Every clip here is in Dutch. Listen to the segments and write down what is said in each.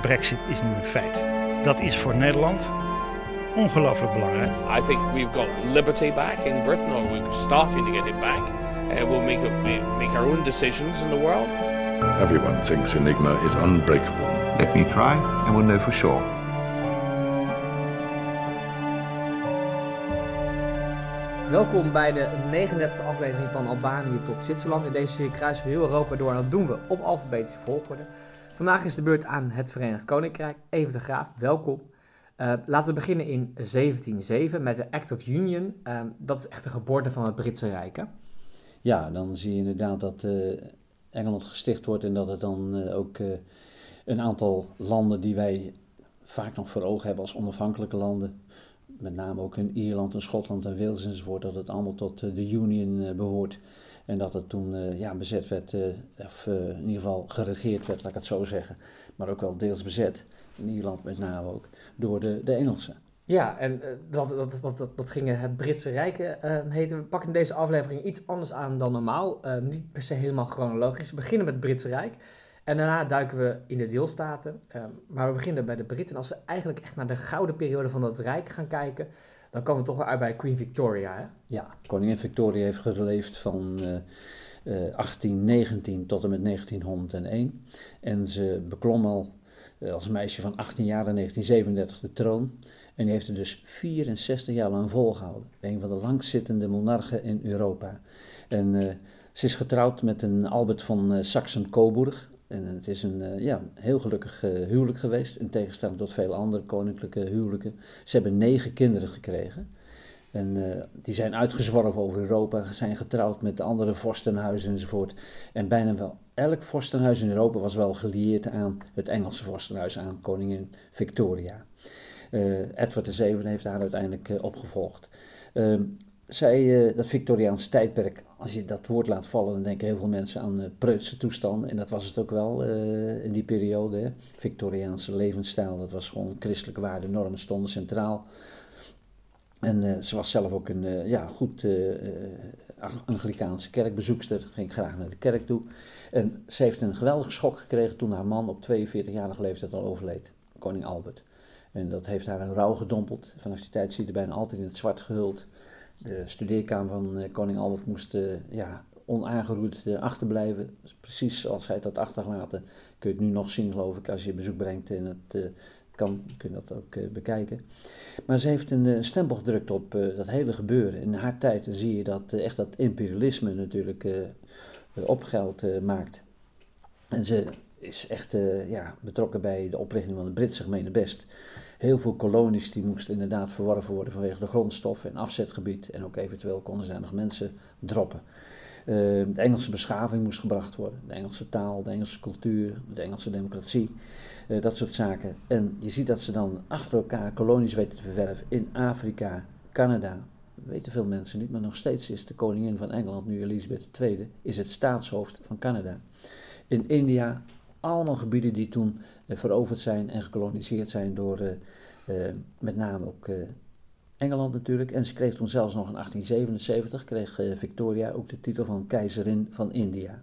Brexit is nu een feit. Dat is voor Nederland ongelooflijk belangrijk. I think we've got liberty back in Britain, or we're starting to get it back. Uh, we'll make, a, make our own decisions in the world. Everyone thinks Enigma is unbreakable. Let me try, and we'll know for sure. Welkom bij de 39e aflevering van Albanië tot Zwitserland. In deze serie kruisen we heel Europa door en dat doen we op alfabetische volgorde. Vandaag is de beurt aan het Verenigd Koninkrijk. Even de Graaf, welkom. Uh, laten we beginnen in 1707 met de Act of Union. Uh, dat is echt de geboorte van het Britse Rijk. Ja, dan zie je inderdaad dat uh, Engeland gesticht wordt en dat het dan ook een aantal landen die wij vaak nog voor ogen hebben als onafhankelijke landen, met name ook in Ierland en Schotland en Wales enzovoort, dat het allemaal tot de Union behoort. En dat het toen ja, bezet werd, of in ieder geval geregeerd werd, laat ik het zo zeggen, maar ook wel deels bezet in Ierland met name ook, door de, de Engelsen. Ja, en dat, dat, dat, dat, dat ging het Britse Rijk heten. We pakken deze aflevering iets anders aan dan normaal. Niet per se helemaal chronologisch. We beginnen met het Britse Rijk. En daarna duiken we in de deelstaten. Uh, maar we beginnen bij de Britten. En als we eigenlijk echt naar de gouden periode van dat Rijk gaan kijken... dan komen we toch wel uit bij Queen Victoria, hè? Ja, koningin Victoria heeft geleefd van... 1819 tot en met 1901. En ze beklom al eh, als meisje van 18 jaar in 1937 de troon. En die heeft er dus 64 jaar lang volgehouden. Een van de langzittende monarchen in Europa. En ze is getrouwd met een Albert van Saxen-Coburg. En het is een uh, ja, heel gelukkig huwelijk geweest, in tegenstelling tot vele andere koninklijke huwelijken. Ze hebben negen kinderen gekregen. En die zijn uitgezworven over Europa, zijn getrouwd met andere vorstenhuizen enzovoort. En bijna wel elk vorstenhuis in Europa was wel gelieerd aan het Engelse vorstenhuis, aan koningin Victoria. Uh, Edward VII heeft haar uiteindelijk uh, opgevolgd. Uh, zij, eh, dat Victoriaans tijdperk, als je dat woord laat vallen, dan denken heel veel mensen aan preutse toestanden. En dat was het ook wel in die periode. Hè. Victoriaanse levensstijl, dat was gewoon christelijke waarden, normen stonden centraal. En ze was zelf ook een ja, goed Anglikaanse kerkbezoekster, ging graag naar de kerk toe. En ze heeft een geweldige schok gekregen toen haar man op 42-jarige leeftijd al overleed, koning Albert. En dat heeft haar een rouw gedompeld. Vanaf die tijd zie je er bijna altijd in het zwart gehuld. De studeerkamer van eh, koning Albert moest uh, ja, onaangeroerd uh, achterblijven. Precies zoals hij had achtergelaten. Kun je het nu nog zien, geloof ik, als je bezoek brengt in het kan, kun je dat ook bekijken. Maar ze heeft een, stempel gedrukt op dat hele gebeuren. In haar tijd zie je dat echt dat imperialisme natuurlijk opgeld maakt. En ze is echt ja, betrokken bij de oprichting van de Britse gemene best. Heel veel kolonies die moesten inderdaad verworven worden vanwege de grondstoffen en afzetgebied. En ook eventueel konden ze nog mensen droppen. de Engelse beschaving moest gebracht worden. De Engelse taal, de Engelse cultuur, de Engelse democratie. Uh, dat soort zaken. En je ziet dat ze dan achter elkaar kolonies weten te verwerven in Afrika, Canada. Weten veel mensen niet, maar nog steeds is de koningin van Engeland, nu Elizabeth II, is het staatshoofd van Canada. In India, allemaal gebieden die toen uh, veroverd zijn en gekoloniseerd zijn door uh, met name ook Engeland natuurlijk. En ze kreeg toen zelfs nog in 1877, kreeg Victoria ook de titel van keizerin van India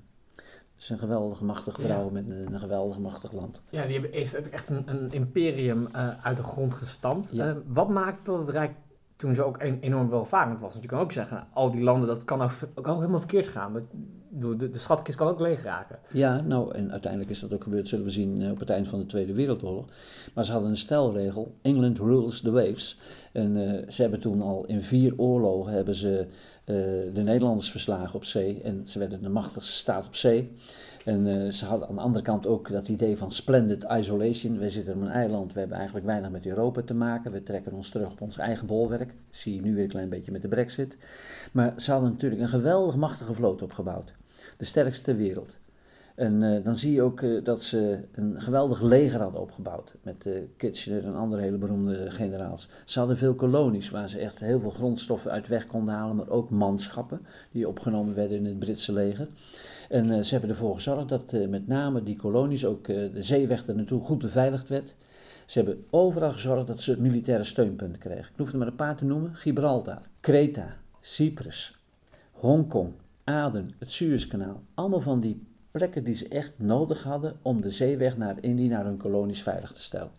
is een geweldige machtige vrouw met een, een, geweldig machtig land. Ja, die heeft echt een, een imperium uh, uit de grond gestampt. Ja. Uh, wat maakte dat het Rijk toen zo ook enorm welvarend was? Want je kan ook zeggen, al die landen, dat kan ook, ook helemaal verkeerd gaan. Dat, de, de schatkist kan ook leeg raken. Ja, nou, en uiteindelijk is dat ook gebeurd, zullen we zien, eh, op het eind van de Tweede Wereldoorlog. Maar ze hadden een stelregel, England rules the waves. En uh, ze hebben toen al in vier oorlogen hebben ze uh, de Nederlanders verslagen op zee. En ze werden de machtigste staat op zee. En uh, ze hadden aan de andere kant ook dat idee van splendid isolation. We zitten op een eiland, we hebben eigenlijk weinig met Europa te maken. We trekken ons terug op ons eigen bolwerk. zie je nu weer een klein beetje met de brexit. Maar ze hadden natuurlijk een geweldig machtige vloot opgebouwd de sterkste ter wereld. En uh, dan zie je ook uh, dat ze een geweldig leger hadden opgebouwd. Met uh, Kitchener en andere hele beroemde generaals. Ze hadden veel kolonies waar ze echt heel veel grondstoffen uit weg konden halen. Maar ook manschappen die opgenomen werden in het Britse leger. En ze hebben ervoor gezorgd dat met name die kolonies, ook de zeeweg er naartoe, goed beveiligd werd. Ze hebben overal gezorgd dat ze militaire steunpunten kregen. Ik hoef er maar een paar te noemen. Gibraltar, Kreta, Cyprus, Hongkong, Aden, het Suezkanaal. Allemaal van die plekken die ze echt nodig hadden om de zeeweg naar Indië, naar hun kolonies veilig te stellen.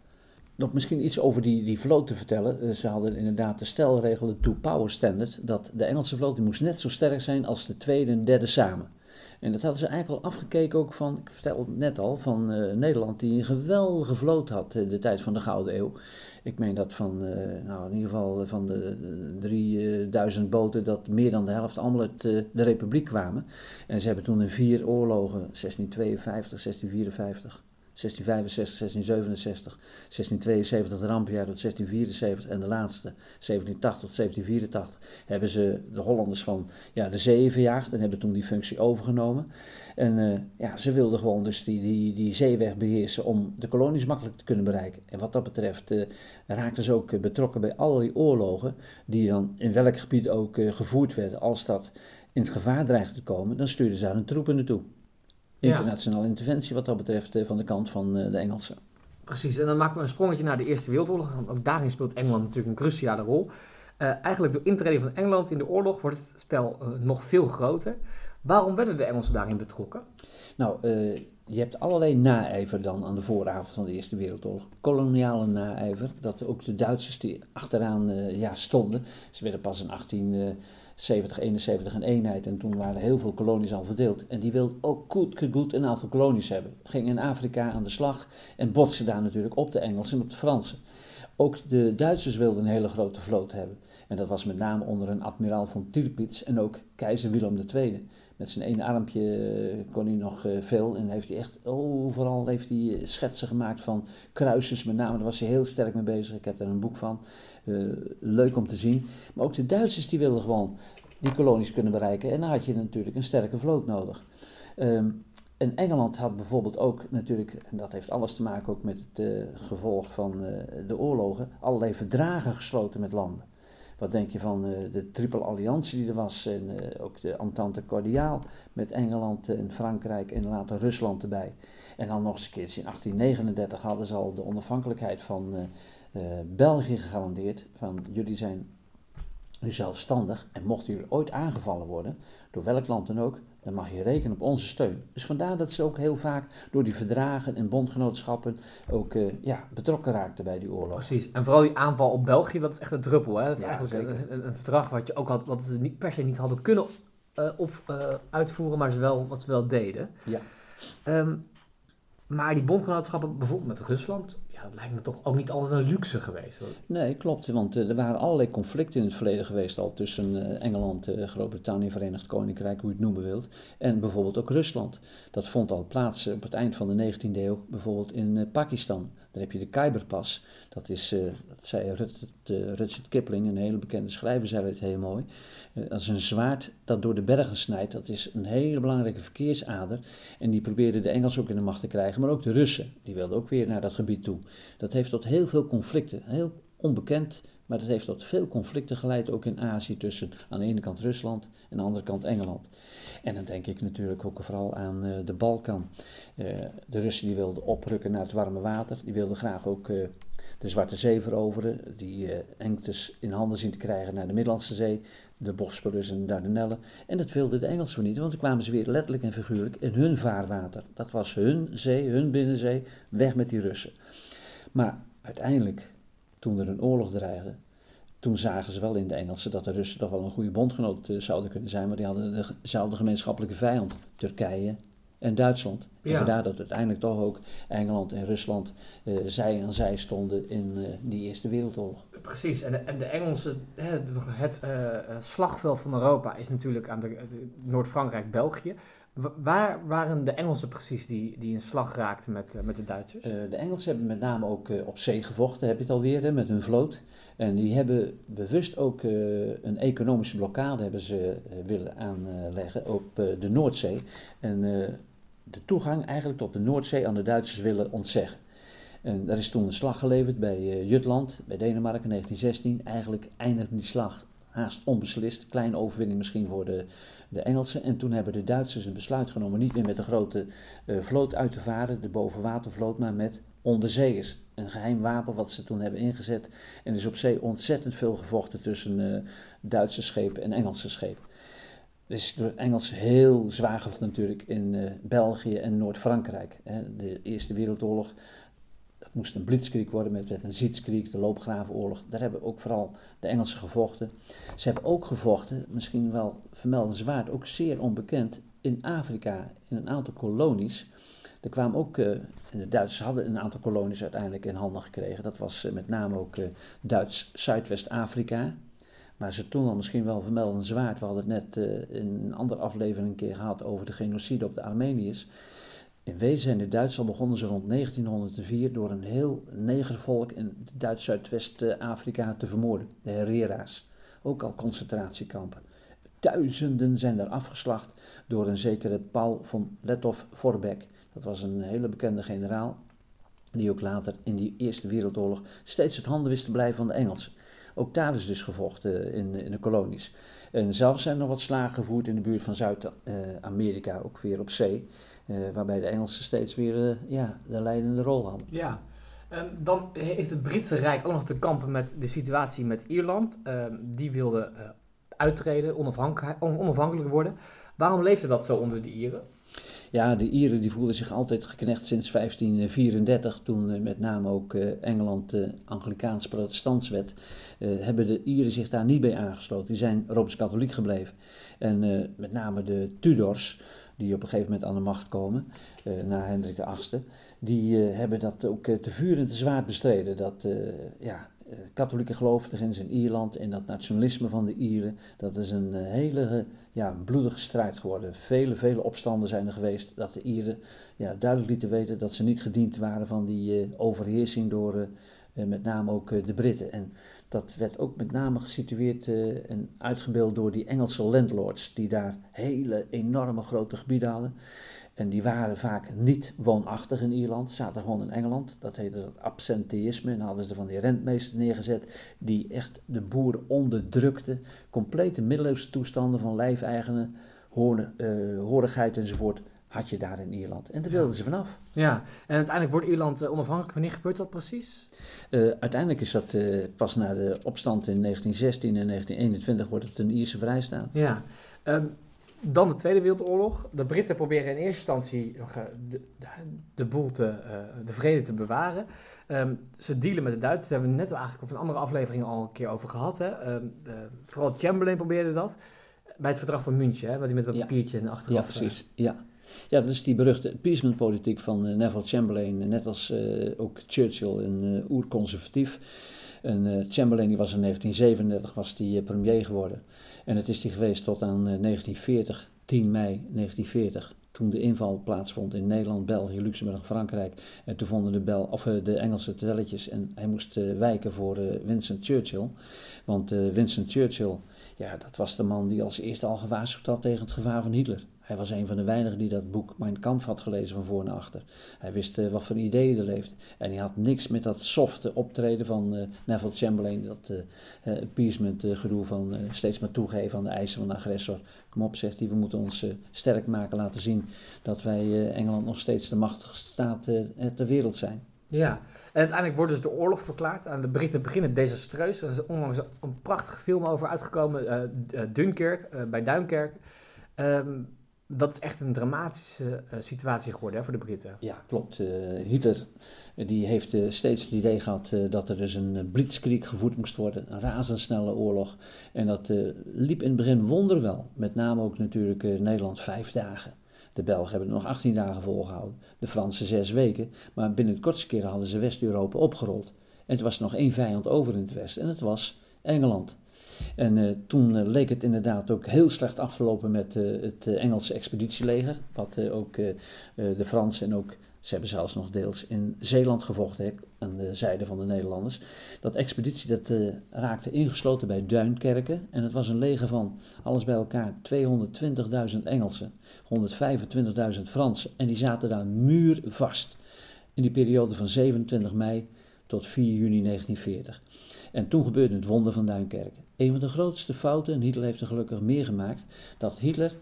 Nog misschien iets over die, die vloot te vertellen. Eh, Ze hadden inderdaad de stelregel, de two-power standard, dat de Engelse vloot die moest net zo sterk zijn als de tweede en derde samen. En dat hadden ze eigenlijk al afgekeken ook van, ik vertelde het net al, van eh, Nederland die een geweldige vloot had in de tijd van de Gouden Eeuw. Ik meen dat van, eh, nou in ieder geval van de eh, 3000 boten, dat meer dan de helft allemaal uit eh, de Republiek kwamen. En ze hebben toen in vier oorlogen, 1652, 1654, 1665, 1667, 1672 het rampjaar tot 1674 en de laatste 1780 tot 1784 hebben ze de Hollanders van ja, de zee verjaagd en hebben toen die functie overgenomen. En eh, ja, ze wilden gewoon dus die, die, die zeeweg beheersen om de kolonies makkelijk te kunnen bereiken. En wat dat betreft eh, raakten ze ook eh, betrokken bij allerlei oorlogen die dan in welk gebied ook gevoerd werden. Als dat in het gevaar dreigde te komen, dan stuurden ze daar hun troepen naartoe. Ja. Internationale interventie wat dat betreft eh, van de kant van eh, de Engelsen. Precies, en dan maken we een sprongetje naar de Eerste Wereldoorlog. Want ook daarin speelt Engeland natuurlijk een cruciale rol. Eh, eigenlijk door intreden van Engeland in de oorlog wordt het spel nog veel groter. Waarom werden de Engelsen daarin betrokken? Nou, je hebt allerlei naijver dan aan de vooravond van de Eerste Wereldoorlog. Koloniale naijver, dat ook de Duitsers die achteraan ja, stonden. Ze werden pas in 1870, 71 een eenheid en toen waren heel veel kolonies al verdeeld. En die wilden ook goed, goed een aantal kolonies hebben. Gingen in Afrika aan de slag en botsten daar natuurlijk op de Engelsen en op de Fransen. Ook de Duitsers wilden een hele grote vloot hebben. En dat was met name onder een admiraal van Tirpitz en ook keizer Willem II. Met zijn ene armpje eh, kon hij nog eh, veel en heeft hij echt overal heeft hij schetsen gemaakt van kruisers. Met name, daar was hij heel sterk mee bezig. Ik heb daar een boek van. Eh, leuk om te zien. Maar ook de Duitsers die wilden gewoon die kolonies kunnen bereiken. En dan had je natuurlijk een sterke vloot nodig. Ehm, en Engeland had bijvoorbeeld ook natuurlijk, en dat heeft alles te maken ook met het eh, gevolg van eh, de oorlogen, allerlei verdragen gesloten met landen. Wat denk je van eh, de triple alliantie die er was en eh, ook de Entente Cordiale met Engeland en Frankrijk en later Rusland erbij. En dan nog eens een keertje in 1839 hadden ze al de onafhankelijkheid van eh, België gegarandeerd. Van jullie zijn nu zelfstandig en mochten jullie ooit aangevallen worden, door welk land dan ook, dan mag je rekenen op onze steun. Dus vandaar dat ze ook heel vaak door die verdragen en bondgenootschappen ook eh, ja, betrokken raakten bij die oorlog. Precies, en vooral die aanval op België, dat is echt een druppel. Hè? Dat is Ja, eigenlijk een, een verdrag wat je ook had, wat ze niet per se niet hadden kunnen eh, op, eh, uitvoeren, maar ze wel, wat ze wel deden. Ja. Ehm, maar die bondgenootschappen, bijvoorbeeld met Rusland, ja, dat lijkt me toch ook niet altijd een luxe geweest. hoor. Nee, klopt. Want eh, er waren allerlei conflicten in het verleden geweest al tussen eh, Engeland, eh, Groot-Brittannië, Verenigd Koninkrijk, hoe je het noemen wilt. En bijvoorbeeld ook Rusland. Dat vond al plaats op het eind van de 19e eeuw, bijvoorbeeld in Pakistan. Daar heb je de Khyberpas. Dat is, eh, dat zei Rut, Rudyard Kipling, een hele bekende schrijver, zei het heel mooi. Eh, dat is een zwaard dat door de bergen snijdt. Dat is een hele belangrijke verkeersader. En die probeerden de Engelsen ook in de macht te krijgen, maar ook de Russen. Die wilden ook weer naar dat gebied toe. Dat heeft tot heel veel conflicten. Heel onbekend, maar dat heeft tot veel conflicten geleid, ook in Azië, tussen aan de ene kant Rusland en aan de andere kant Engeland. En dan denk ik natuurlijk ook vooral aan eh, de Balkan. Eh, de Russen die wilden oprukken naar het warme water, die wilden graag ook eh, de Zwarte Zee veroveren, die engtes in handen zien te krijgen naar de Middellandse Zee, de Bosporus en de Dardanellen. En dat wilden de Engelsen niet, want dan kwamen ze weer letterlijk en figuurlijk in hun vaarwater. Dat was hun zee, hun binnenzee, weg met die Russen. Maar uiteindelijk, toen er een oorlog dreigde, toen zagen ze wel in de Engelsen dat de Russen toch wel een goede bondgenoot eh, zouden kunnen zijn, maar die hadden dezelfde gemeenschappelijke vijand, Turkije en Duitsland. En vandaar dat uiteindelijk toch ook Engeland en Rusland eh, zij aan zij stonden in eh, die Eerste Wereldoorlog. Precies, en de, en de Engelsen, hè, het eh, slagveld van Europa is natuurlijk aan de, de Noord-Frankrijk, België. Wa- waar waren de Engelsen precies die, die in slag raakten met, eh, met de Duitsers? Eh, de Engelsen hebben met name ook eh, op zee gevochten, heb je het alweer, hè, met hun vloot. En die hebben bewust ook een economische blokkade hebben ze, willen aanleggen op de Noordzee. En de toegang eigenlijk tot de Noordzee aan de Duitsers willen ontzeggen. En daar is toen een slag geleverd bij Jutland, bij Denemarken in 1916. Eigenlijk eindigde die slag haast onbeslist. Kleine overwinning misschien voor de, de Engelsen. En toen hebben de Duitsers het besluit genomen niet meer met de grote eh, vloot uit te varen, de bovenwatervloot, maar met onderzeeërs. Een geheim wapen wat ze toen hebben ingezet. En is op zee ontzettend veel gevochten tussen eh, Duitse schepen en Engelse schepen. is door het Engels heel zwaar gevochten natuurlijk in eh, België en Noord-Frankrijk. De Eerste Wereldoorlog, moest een blitzkrieg worden met, een Zietskrieg, de loopgravenoorlog. Daar hebben ook vooral de Engelsen gevochten. Ze hebben ook gevochten, misschien wel vermeldenswaard, ook zeer onbekend, in Afrika, in een aantal kolonies. Er kwamen ook, eh, de Duitsers hadden een aantal kolonies uiteindelijk in handen gekregen. Dat was eh, met name ook eh, Duits Zuidwest-Afrika. Maar ze toen al misschien wel vermeldenswaard. We hadden het net in een andere aflevering een keer gehad over de genocide op de Armeniërs. In wezen de Duitsers al begonnen ze rond 1904 door een heel negervolk in Duits Zuidwest-Afrika te vermoorden. De Herera's. Ook al concentratiekampen. Duizenden zijn daar afgeslacht door een zekere Paul von Lettow-Vorbeck. Dat was een hele bekende generaal, die ook later in die Eerste Wereldoorlog steeds het handen wist te blijven van de Engelsen. Ook daar is dus gevochten in, in de kolonies. En zelfs zijn er nog wat slagen gevoerd in de buurt van Zuid-Amerika, ook weer op zee, eh, waarbij de Engelsen steeds weer eh, ja, de leidende rol hadden. Ja. Ehm, dan heeft het Britse Rijk ook nog te kampen met de situatie met Ierland. Ehm, die wilde eh, uittreden, onafhankelijk, on- onafhankelijk worden. Waarom leefde dat zo onder de Ieren? Ja, de Ieren die voelden zich altijd geknecht sinds 1534, toen eh, met name ook eh, Engeland de Anglikaans protestants werd, eh, hebben de Ieren zich daar niet bij aangesloten. Die zijn Rooms-Katholiek gebleven. En eh, met name de Tudors, die op een gegeven moment aan de macht komen, eh, na Hendrik VIII, die eh, hebben dat ook eh, te vuur en te zwaard bestreden. Dat eh, ja, eh, katholieke gelovigen in Ierland en dat nationalisme van de Ieren, dat is een eh, hele eh, ja, bloedige strijd geworden. Vele, vele opstanden zijn er geweest dat de Ieren ja, duidelijk lieten weten dat ze niet gediend waren van die overheersing door met name ook de Britten. En dat werd ook met name gesitueerd en uitgebeeld door die Engelse landlords, die daar hele enorme grote gebieden hadden. En die waren vaak niet woonachtig in Ierland, zaten gewoon in Engeland. Dat heette dat absenteïsme. En dan hadden ze van die rentmeesters neergezet die echt de boeren onderdrukten. Complete middeleeuwse toestanden van lijfeigenen, eh, horigheid enzovoort had je daar in Ierland. En daar wilden ze vanaf. Ja, en uiteindelijk wordt Ierland eh, onafhankelijk. Wanneer gebeurt dat precies? Eh, uiteindelijk is dat pas na de opstand in 1916 en 1921 wordt het een Ierse vrijstaat. Ja. Ehm, dan de Tweede Wereldoorlog. De Britten proberen in eerste instantie eh, de, de, boel te, eh, de vrede te bewaren. Ehm, ze dealen met de Duitsers. Daar hebben we net eigenlijk op een andere aflevering al een keer over gehad. Hè? Ehm, eh, vooral Chamberlain probeerde dat. Bij het verdrag van München, hè? wat hij met dat Ja. papiertje in de Ja, achteraf... eh, precies. Ja. ja, dat is die beruchte appeasementpolitiek van Neville Chamberlain, net als ook Churchill, een oerconservatief. En Chamberlain die was in 1937 was die, premier geworden. En het is die geweest tot aan eh, 1940, 10 mei 1940. Toen de inval plaatsvond in Nederland, België, Luxemburg, Frankrijk. En toen vonden de, Bel, of, eh, de Engelsen het welletjes. En hij moest eh, wijken voor eh, Winston Churchill. Want eh, Winston Churchill, ja, dat was de man die als eerste al gewaarschuwd had tegen het gevaar van Hitler. Hij was een van de weinigen die dat boek Mein Kampf had gelezen van voor naar achter. Hij wist eh, wat voor ideeën er leefde. En hij had niks met dat softe optreden van eh, Neville Chamberlain. Dat eh, appeasement gedoe van steeds maar toegeven aan de eisen van de agressor. Kom op, zegt hij, we moeten ons sterk maken, laten zien dat wij Engeland nog steeds de machtigste staat ter wereld zijn. Ja, en uiteindelijk wordt dus de oorlog verklaard. En de Britten beginnen desastreus. Er is onlangs een prachtige film over uitgekomen, Dunkirk, bij Duinkerk. Ehm, dat is echt een dramatische eh, situatie geworden hè, voor de Britten. Ja, klopt. Eh, Hitler eh, die heeft steeds het idee gehad eh, dat er dus een blitzkrieg gevoerd moest worden, een razendsnelle oorlog. En dat liep in het begin wonderwel. Met name ook natuurlijk Nederland vijf dagen. De Belgen hebben er nog 18 dagen volgehouden, de Fransen zes weken. Maar binnen de kortste keren hadden ze West-Europa opgerold. En het was nog één vijand over in het Westen en dat was Engeland. En eh, toen eh, leek het inderdaad ook heel slecht af te lopen met eh, het Engelse expeditieleger. Wat ook de Fransen en ook, ze hebben zelfs nog deels in Zeeland gevochten, aan de zijde van de Nederlanders. Dat expeditie dat, raakte ingesloten bij Duinkerken. En het was een leger van alles bij elkaar 220.000 Engelsen, 125.000 Fransen. En die zaten daar muurvast in die periode van 27 mei tot 4 juni 1940. En toen gebeurde het wonder van Duinkerken. Een van de grootste fouten, en Hitler heeft er gelukkig meer gemaakt, dat Hitler,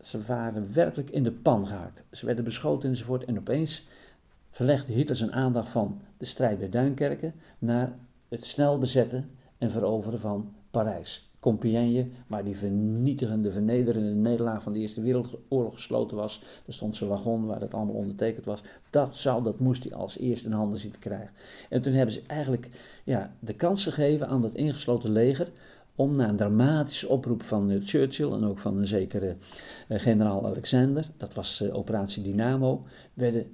ze waren werkelijk in de pan gehaakt. Ze werden beschoten enzovoort en opeens verlegde Hitler zijn aandacht van de strijd bij Duinkerken naar het snel bezetten en veroveren van Parijs. Compiègne, waar die vernietigende, vernederende nederlaag van de Eerste Wereldoorlog gesloten was. Daar stond zijn wagon waar het allemaal ondertekend was. Dat, zou, dat moest hij als eerste in handen zien te krijgen. En toen hebben ze eigenlijk ja, de kans gegeven aan dat ingesloten leger om na een dramatische oproep van uh, Churchill en ook van een zekere uh, generaal Alexander, dat was uh, operatie Dynamo, werden,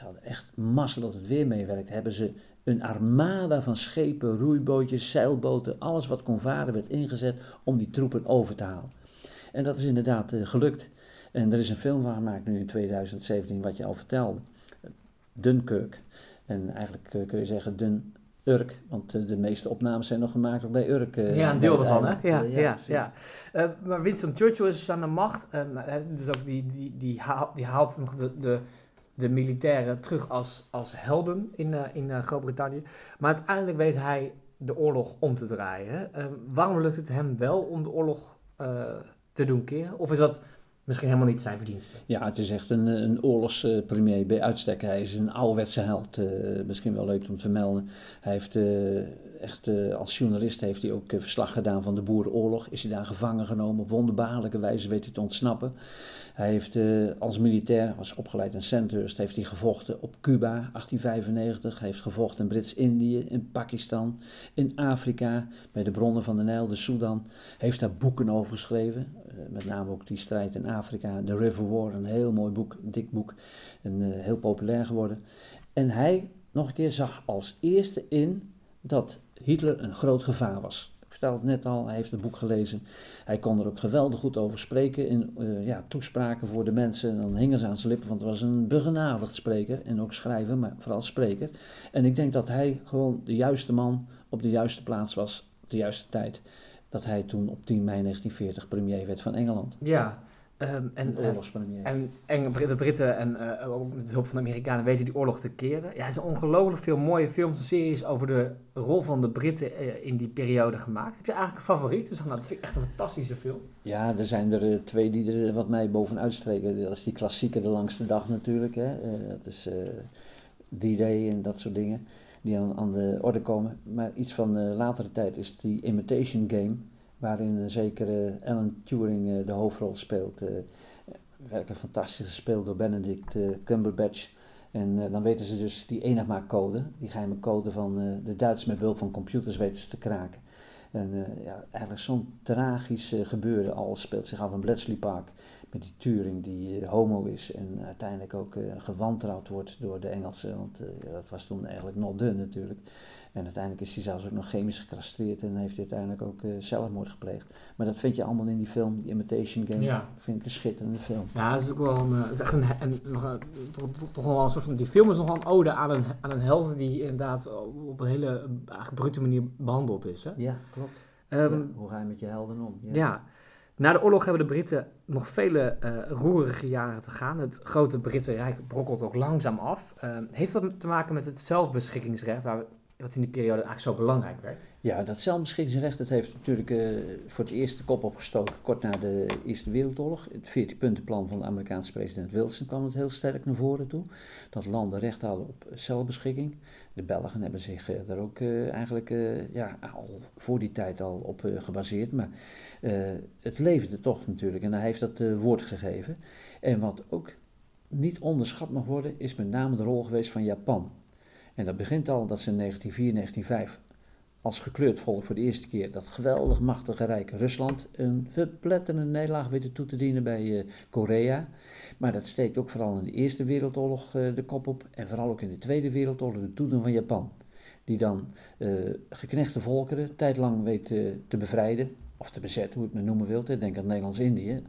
ze hadden echt massa dat het weer meewerkte, hebben ze een armada van schepen, roeibootjes, zeilboten, alles wat kon varen werd ingezet om die troepen over te halen. En dat is inderdaad gelukt. En er is een film van gemaakt nu in 2017, wat je al vertelde. Dunkirk. En eigenlijk kun je zeggen Dun Urk, want de meeste opnames zijn nog gemaakt ook bij Urk. ja, een deel ervan, hè? Ja, ja, ja. ja. Uh, maar Winston Churchill is dus aan de macht. Uh, dus ook die, die, die, haalt, die haalt nog de, de, de militairen terug als, als helden in, uh, in Groot-Brittannië. Maar uiteindelijk weet hij de oorlog om te draaien. waarom lukt het hem wel om de oorlog te doen keren? Of is dat misschien helemaal niet zijn verdienste. Ja, het is echt een, een oorlogspremier bij uitstek. Hij is een ouderwetse held. Misschien wel leuk om te vermelden. Hij heeft echt als journalist heeft hij ook verslag gedaan van de Boerenoorlog. Is hij daar gevangen genomen. Op wonderbaarlijke wijze weet hij te ontsnappen. Hij heeft als militair, was opgeleid in Sandhurst, heeft hij gevochten op Cuba, 1895. Hij heeft gevochten in Brits-Indië, in Pakistan, in Afrika, bij de bronnen van de Nijl, de Sudan. Heeft daar boeken over geschreven. met name ook die strijd in Afrika, The River War, een heel mooi boek, een dik boek. En heel populair geworden. En hij, nog een keer, zag als eerste in dat Hitler een groot gevaar was. Ik vertel het net al, hij heeft het boek gelezen. Hij kon er ook geweldig goed over spreken in uh, ja, toespraken voor de mensen. En dan hingen ze aan zijn lippen, want het was een begenadigd spreker. En ook schrijver, maar vooral spreker. En ik denk dat hij gewoon de juiste man op de juiste plaats was, op de juiste tijd. Dat hij toen op 10 mei 1940 premier werd van Engeland. Ja, Um, en, en, en, de Britten en uh, ook met hulp van de Amerikanen weten die oorlog te keren. Ja, er zijn ongelooflijk veel mooie films en series over de rol van de Britten uh, in die periode gemaakt. Heb je eigenlijk een favoriet? Dus, nou, dat vind ik echt een fantastische film. Ja, er zijn er uh, twee die er wat mij bovenuit streken. Dat is die klassieke De Langste Dag natuurlijk. Hè. dat is D-Day en dat soort dingen die aan, aan, de orde komen. Maar iets van latere tijd is die Imitation Game waarin een zekere Alan Turing uh, de hoofdrol speelt. Uh, werkelijk fantastisch gespeeld door Benedict uh, Cumberbatch. En dan weten ze dus die Enigma-code, die geheime code van de Duitsers met behulp van computers weten ze te kraken. En ja, eigenlijk zo'n tragisch gebeuren. Alles speelt zich af in Bletchley Park met die Turing die homo is en uiteindelijk ook gewantrouwd wordt door de Engelsen. Want dat was toen eigenlijk nog dun natuurlijk. En uiteindelijk is hij zelfs ook nog chemisch gecastreerd en heeft hij uiteindelijk ook uh, zelfmoord gepleegd. Maar dat vind je allemaal in die film, die Imitation Game. Ja. Vind ik een schitterende film. Ja, het is ook wel een, het is echt een, een, een toch, toch wel een soort van, die film is nog wel een ode aan een, aan een held die inderdaad op een hele eigenlijk brute manier behandeld is. Hè? Ja, klopt. Um, hoe ga je met je helden om? Ja. ja. Na de oorlog hebben de Britten nog vele uh, roerige jaren te gaan. Het grote Britse Rijk brokkelt ook langzaam af. Uh, heeft dat te maken met het zelfbeschikkingsrecht, waar we wat in die periode eigenlijk zo belangrijk werd. Ja, dat zelfbeschikkingsrecht dat heeft natuurlijk uh, voor het eerst de kop opgestoken kort na de Eerste Wereldoorlog. Het 14-puntenplan van de Amerikaanse president Wilson kwam het heel sterk naar voren toe. Dat landen recht hadden op zelfbeschikking. De Belgen hebben zich uh, daar ook uh, eigenlijk ja, al voor die tijd al op gebaseerd. Maar het leefde toch natuurlijk en hij heeft dat woord gegeven. En wat ook niet onderschat mag worden, is met name de rol geweest van Japan. En dat begint al dat ze in 1904, 1905 als gekleurd volk voor de eerste keer dat geweldig machtige rijk Rusland een verpletterende nederlaag weten toe te dienen bij uh, Korea. Maar dat steekt ook vooral in de Eerste Wereldoorlog uh, de kop op en vooral ook in de Tweede Wereldoorlog de toedoen van Japan. Die dan uh, geknechte volkeren tijdlang weet te bevrijden, of te bezetten, hoe je het maar noemen wilt. Denk aan Nederlands-Indië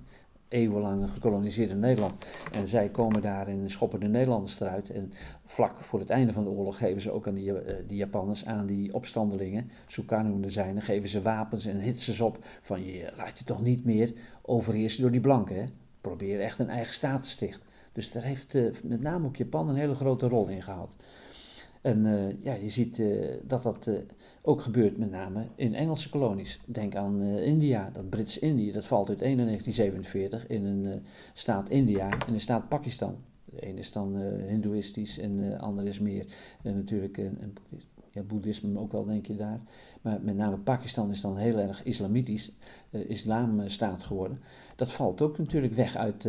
eeuwenlang gekoloniseerd in Nederland. En zij komen daar en schoppen de Nederlanders eruit. En vlak voor het einde van de oorlog geven ze ook aan die, die Japanners, aan die opstandelingen, Sukarno de zijne, geven ze wapens en hitsen op van je laat je toch niet meer overheersen door die blanken. Hè? Probeer echt een eigen staat te stichten. Dus daar heeft uh, met name ook Japan een hele grote rol in gehad. En uh, ja, je ziet uh, dat dat uh, ook gebeurt met name in Engelse kolonies. Denk aan India, dat Brits-Indië, dat valt uit 1947 in een staat India en een staat Pakistan. De ene is dan hindoeïstisch en de andere is meer natuurlijk een, Ja, boeddhisme ook wel, denk je daar. Maar met name Pakistan is dan heel erg islamitisch, uh, islamstaat geworden. Dat valt ook natuurlijk weg uit,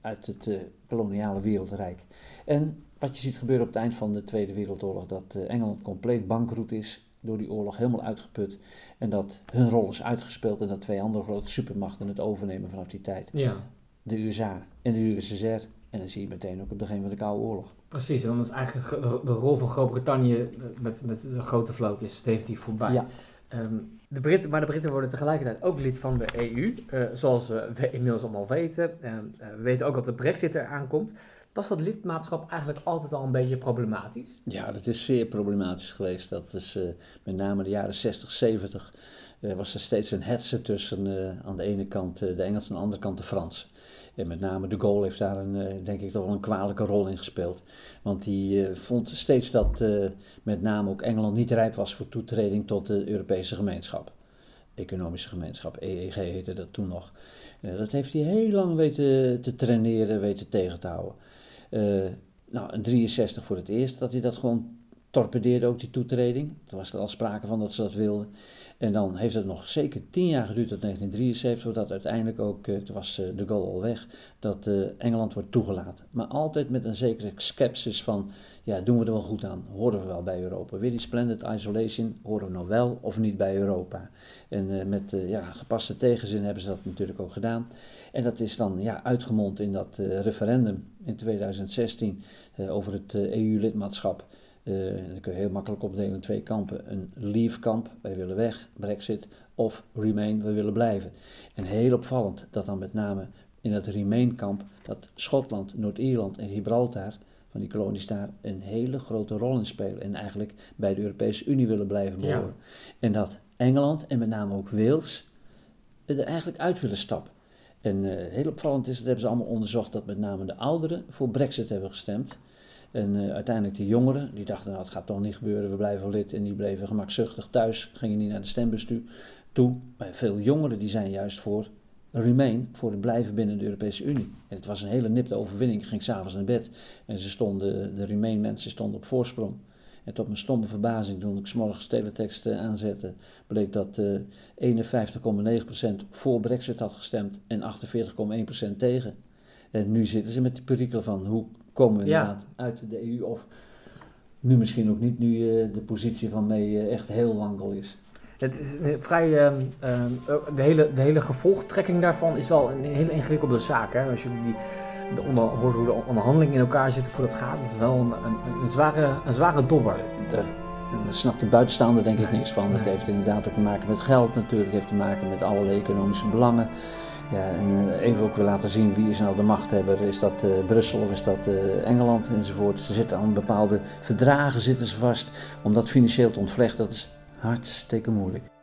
uit het koloniale wereldrijk. En wat je ziet gebeuren op het eind van de Tweede Wereldoorlog, dat Engeland compleet bankroet is, door die oorlog helemaal uitgeput. En dat hun rol is uitgespeeld en dat twee andere grote supermachten het overnemen vanaf die tijd. Ja. De USA en de USSR. En dan zie je meteen ook het begin van de Koude Oorlog. Precies, en dan is eigenlijk de rol van Groot-Brittannië met, met de grote vloot is definitief voorbij. Ja. Um, de Britten, maar de Britten worden tegelijkertijd ook lid van de EU, uh, zoals uh, we inmiddels allemaal weten. Uh, we weten ook dat de brexit eraan komt. Was dat lidmaatschap eigenlijk altijd al een beetje problematisch? Ja, dat is zeer problematisch geweest. Dat is met name de jaren 60, 70 was er steeds een hetze tussen aan de ene kant de Engelsen en aan de andere kant de Fransen. En met name de Gaulle heeft daar een, denk ik toch wel een kwalijke rol in gespeeld. Want die vond steeds dat met name ook Engeland niet rijp was voor toetreding tot de Europese gemeenschap. Economische gemeenschap, EEG heette dat toen nog. Dat heeft hij heel lang weten te traineren, weten tegen te houden. Nou, in 63 voor het eerst dat hij dat gewoon torpedeerde, ook die toetreding. Toen was er al sprake van dat ze dat wilden. En dan heeft het nog zeker tien jaar geduurd tot 1973, voordat uiteindelijk ook, uh, toen was uh, de Gaulle al weg, dat uh, Engeland wordt toegelaten. Maar altijd met een zekere sceptisch van, ja, doen we er wel goed aan? Horen we wel bij Europa? Weer die splendid isolation, horen we nou wel of niet bij Europa? En met ja, gepaste tegenzin hebben ze dat natuurlijk ook gedaan. En dat is dan ja, uitgemond in dat referendum in 2016 over het EU-lidmaatschap. Uh, dan kun je heel makkelijk opdelen in twee kampen. Een leave-kamp, wij willen weg, Brexit, of Remain, wij willen blijven. En heel opvallend dat dan met name in het Remain-kamp, dat Schotland, Noord-Ierland en Gibraltar, van die kolonies daar, een hele grote rol in spelen. En eigenlijk bij de Europese Unie willen blijven behoren. En dat Engeland en met name ook Wales er eigenlijk uit willen stappen. En uh, heel opvallend is, dat hebben ze allemaal onderzocht, dat met name de ouderen voor Brexit hebben gestemd. En uh, uiteindelijk de jongeren, die dachten, nou het gaat toch niet gebeuren, we blijven lid. En die bleven gemakzuchtig thuis, gingen niet naar de stembus toe. Maar veel jongeren die zijn juist voor Remain, voor het blijven binnen de Europese Unie. En het was een hele nipte overwinning. Ik ging s'avonds naar bed en ze stonden, de Remain mensen stonden op voorsprong. En tot mijn stomme verbazing, toen ik s'morgens teletext uh, aanzette, bleek dat uh, 51,9% voor Brexit had gestemd en 48,1% tegen. En nu zitten ze met de perikelen van hoe komen we inderdaad uit de EU of nu misschien ook niet, nu uh, de positie van mee uh, echt heel wankel is. Het is vrij, uh, de, hele, de hele gevolgtrekking daarvan is wel een hele ingewikkelde zaak. Hè? Als je die, de onder, hoort hoe de onderhandelingen in elkaar zitten voor dat gaat, het is wel een, een, een zware, een zware dobber. Daar snapt de buitenstaander denk ik niks van. Het heeft inderdaad ook te maken met geld natuurlijk, het heeft te maken met allerlei economische belangen. Ja, en eh, even ook weer laten zien wie is nou de machthebber. Is dat uh, Brussel of is dat uh, Engeland enzovoort. Ze zitten aan bepaalde verdragen zitten ze vast. Om dat financieel te ontvlechten, dat is hartstikke moeilijk.